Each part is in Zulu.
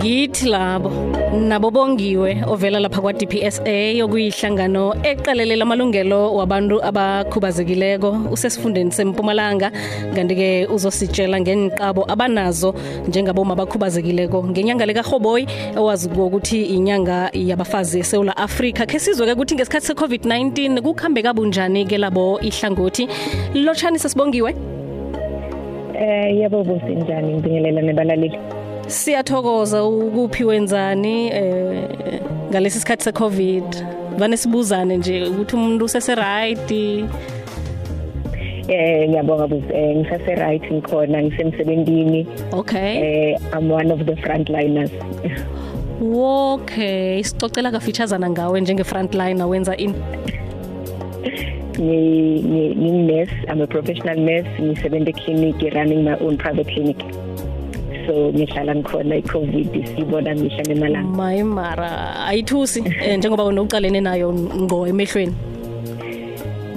Ngithi labo nabo bongiwe ovela lapha kwa DPSA yokuyihlangano eqalelela amalungelo wabantu abakhubazekileko usesifundeni sempumalanga. Kanti ke uzositshela ngeniqabo abanazo njengaboma abakhubazekileko ngenyanga leka Hoboy owazi ukuthi inyanga yabafazi eSouth Africa ke sizwe ke ukuthi ngesikhathi se COVID-19 kukhambe kabunjani ke labo ihlangothi? Lochani sesibongiwe. Eh yebo bosinjani ngibingelela nebalaleli. Siyathokoza ukuphi wenzani eh ngalesi sikhathi se Covid. Vane sibuzane nje ukuthi umuntu usese right. Eh ngiyabonga buzi eh ngisase right ngikhona ngisemsebenzini. Okay. Eh I'm one of the frontliners. Okay, sicocela kafeaturesana ngawe njenge frontliner wenza in Ngi ngi ngi nurse, I'm a professional nurse, ngisebenza eclinic running my own private clinic. So ngihlala ngikhona iCovid sibona mihla nemalanga. my mara ayithusi eh, njengoba wena uqalene nayo ngqo emehlweni.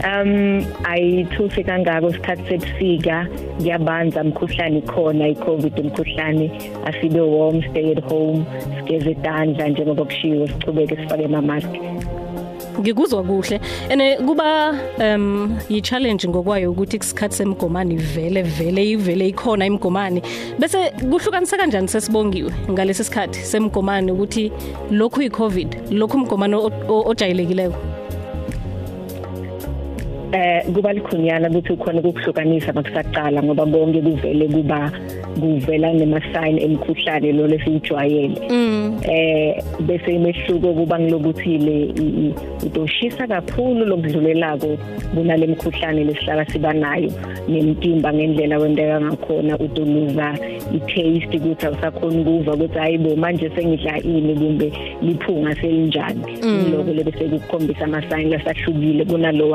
Um ayithusi kangako isikhathi sebusika kuyabanza umkhuhlane khona iCovid umkhuhlane asibe warm stay at home sigeze izandla njengoba kushiwo sichubeke sifake ama mask Ngikuzwa kuhle. Ene kuba um yi challenge ngokwayo ukuthi kusikhathi semgomani vele vele ivele ikhona imgomani. Bese kuhlukanisa kanjani sesibongiwe ngalesi sikhathi semgomani ukuthi lokhu iCovid, lokhu umgomani ojayelekileko. Eh kuba likhunyana ukuthi ukhona ukuhlukanisa makusaqala ngoba bonke kuvele kuba kuvela nema sign emkhuhlane lo lesijwayele Mm. eh bese imehluko kuba ngilokuthi le utoshisa kakhulu lokudlulelako kunale mkhuhlane lesihlala siba nayo. Nemtimba ngendlela wendeka ngakhona utoluza i-taste ukuthi awusakhona ukuva ukuthi hayibo manje sengidla ini kumbe liphunga selinjani. Lokho lebese kukhombisa ama-sign lasahlukile kunalo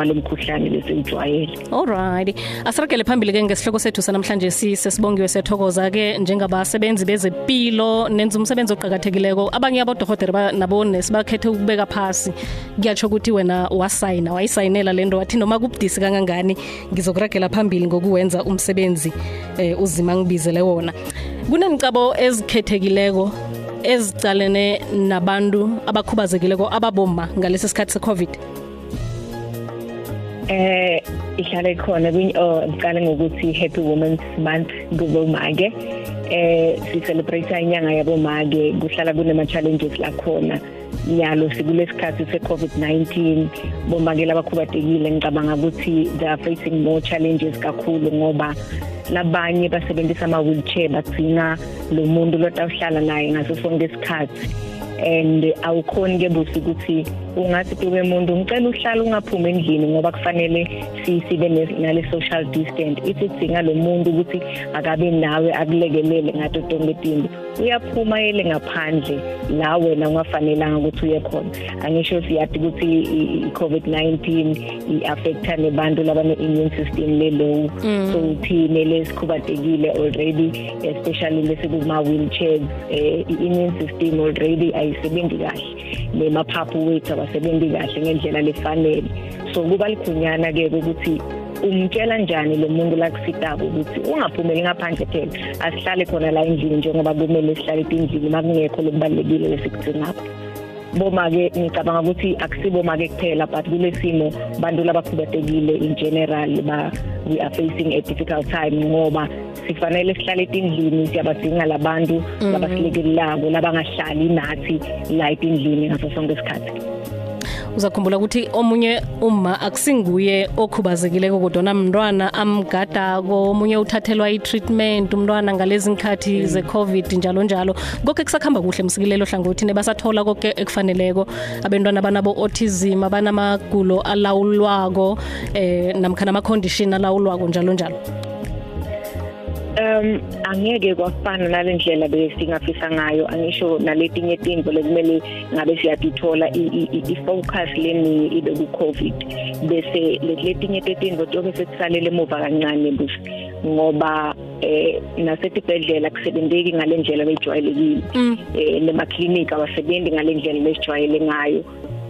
walomkhuhlane lesijwayele Alright. Asiragele phambili ke ngesihloko sethu sanamhlanje sisesibongiwe sethokoza ke njengabasebenzi bezempilo nenza umsebenzi oqhakathekileko abanye abodokotela nabo nesibakhethe ukubeka phasi. Kuyatsho ukuthi wena wasayina wayisayinela lento wathi noma kubudisi kangangani ngizokuragela phambili ngokuwenza umsebenzi eh, uzima ngibizele wona. Kunenicabo ezikhethekileko ezicalene nabantu abakhubazekileko ababoma ngalesi sikhathi se-covid. Eh ihlala ikhona kwin oh ngicala ngokuthi happy women's month kubomake. Eh si celebrate inyanga yabomake kuhlala kunema challenges la khona. Nyalo sikulesikhathi se COVID-19 bomake labakhubatekile ngicabanga ukuthi they are facing more challenges kakhulu ngoba labanye basebenzisa ama wheelchair badzinga lo muntu lotawuhlala naye ngaso sonke isikhathi. And awukhoni ke busi ukuthi ungathi kube umuntu ngicela uhlala ungaphumi endlini ngoba kufanele sibe nale social distance. Ithi sidinga lo muntu ukuthi akabe nawe akulekelele ngato tonke izinto uyaphuma yele ngaphandle la wena ungafanelanga ukuthi uye khona. Angisho siyathi ukuthi i-COVID-19 i-affecta nebantu labane immune system le low so uthine lesikhubatekile already especially lesikuma wheelchairs eh, i-immune system already ayisebenzi kahle. Nemaphaphu wethu abasebenzi kahle ngendlela lefanele. So kuba likhunyana ke ukuthi umtshela njani lo muntu la kusitako ukuthi ungaphumeli ngaphandle phela asihlale khona la endlini njengoba kumele sihlale endlini makungekho lokubalekile lesikudingako boma ke ngicabanga ukuthi akusibo make kuphela but kulesimo bantu labakhubatekile in general ba we are facing a difficult time ngoba sifanele sihlale endlini siyabadinga labantu labasilekelelako labangahlali nathi la endlini ngaso sonke isikhathi. Uzakhumbula ukuthi omunye uma akusinguye okhubazekileko kodwa namntwana amgadako. Omunye uthathelwa i-treatment umntwana ngalezi nkhathi ze-covid njalo njalo. Konke kusakhamba kuhle msikilelo hlangothi nebasathola konke ekufaneleko. Abantwana banabo autism abanamagulo alawulwako eh namkhana ama-condition alawulwako njalo njalo. Um angeke kwafana nalendlela besingafisa ngayo. Angisho naletinye izinto lekumele ngabe siyatithola i-focus leni ibe ku-covid. Bese letinye tetinto tonke sekusalele emuva kancane busi ngoba eh nasetibhedlela kusebenzeki ngalendlela lejwayelekile eh lemaklinika abasebenzi ngalendlela lejwayele ngayo.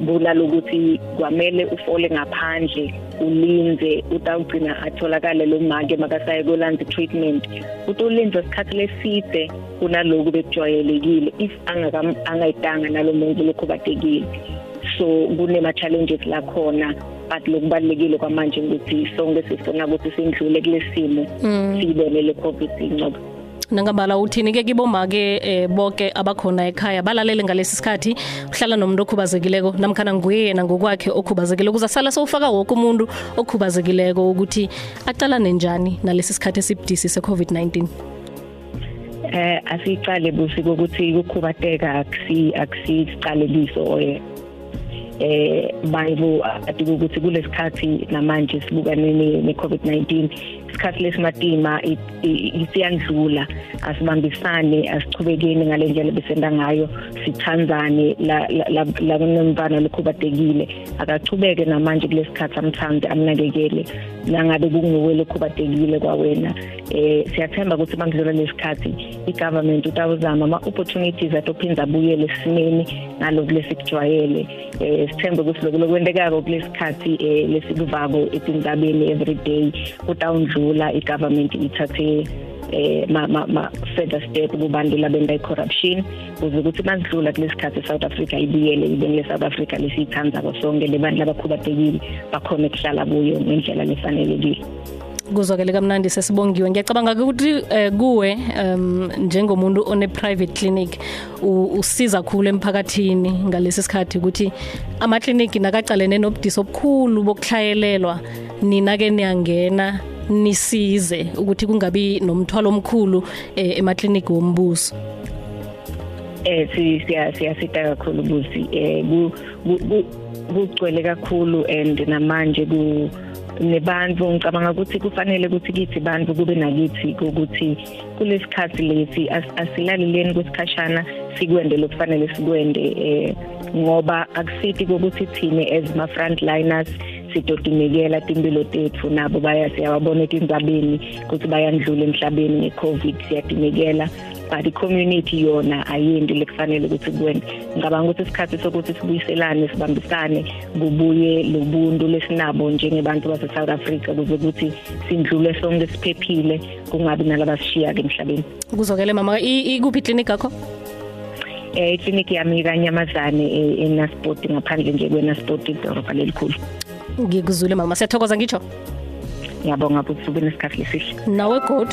Kunalokuthi kwamele ufole ngaphandle ulinze utawugcina atholakale lo make makasaye kolanzi treatment. Utolinza isikhathi leside kunaloku bekujwayelekile if angayidanga nalomuntu lokhubatekile so kunema challenges la khona but lokubalekile kwamanje ukuthi sonke sifuna ukuthi sindlule kulesimo sibone le covid inqobo nangambala uthini ke kiboma ke eh, bonke abakhona ekhaya balalele ngalesi sikhathi. Uhlala nomuntu okhubazekileko namkhana nguye yena ngokwakhe okhubazekile. Kuzasala sowufaka wonke umuntu okhubazekileko ukuthi aqalane njani nalesi sikhathi esibudisi se-covid-19 eh asiqale busi ukuthi ukukhubateka akusi akusicaleliso eh bayibo athi ukuthi kulesikhathi namanje sibukane ne COVID-19 isikhathi lesimatima isiyandlula. Asibambisane asichubekeni ngalendlela besenda ngayo. Sithandzane la la kunemntwana lokhubatekile akachubeke namanje kulesikhathi amthande amnakekele. Nangabe kunguwe lokhubatekile kwawena. Eh siyathemba ukuthi mangidlula lesikhathi igovernment utawuzama ama opportunities atophinza abuyele simeni naloku lesikujwayele eh sithembe ukuthi lokho lokwendekako kulesikhathi eh lesikuvako etindzabeni everyday utawundlula igovernment ithathe eh ma ma, ma further step kubantu labenda icorruption. Ukuze ukuthi masidlula kulesikhathi South Africa ibuyele ibe le South Africa lesithanza kosonke lebantu labakhubatekile bakhona ukuhlala kuyo ngendlela lefanelekile kuzwakele kamnandi sesibongiwe. Ngiyacabanga ukuthi uh, kuwe um njengomuntu one private clinic usiza kakhulu emphakathini ngalesi sikhathi ukuthi ama clinic nakacalene nobudisi obukhulu bokuhlayelelwa nina ke niyangena nisize ukuthi kungabi nomthwalo omkhulu eh, emakliniki wombuso. Eh siya siyasita kakhulu busi eh kugcwele kakhulu and namanje ku nebantu ngicabanga ukuthi kufanele ukuthi kithi bantu kube nakithi ukuthi kulesikhathi lesi asilaleleni kwesikhashana sikwende lokufanele sikwende eh ngoba akusithi ukuthi thine as ma frontliners sidodimekela timpilo tethu nabo baya siyababona etindzabeni ukuthi bayandlula emhlabeni ngecovid siyadimekela. But i-community yona ayendi lekufanele ukuthi kuwena. Ngicabanga ukuthi isikhathi sokuthi sibuyiselane sibambisane kubuye lobuntu lesinabo njengebantu base-south africa kuze ukuthi sindlule sonke siphephile kungabi nalabasishiya-ke emhlabeni. Kuzokele mama ikuphi iklinikhi yakho? Eh ikliniki yami kanyamazane enasport ngaphandle nje kwenasport idorobha lelikhulu. Ngikuzule mama. Siyathokoza ngitsho? Ngiyabonga ukuthi ube nesikhathi lesihle. Nawe god.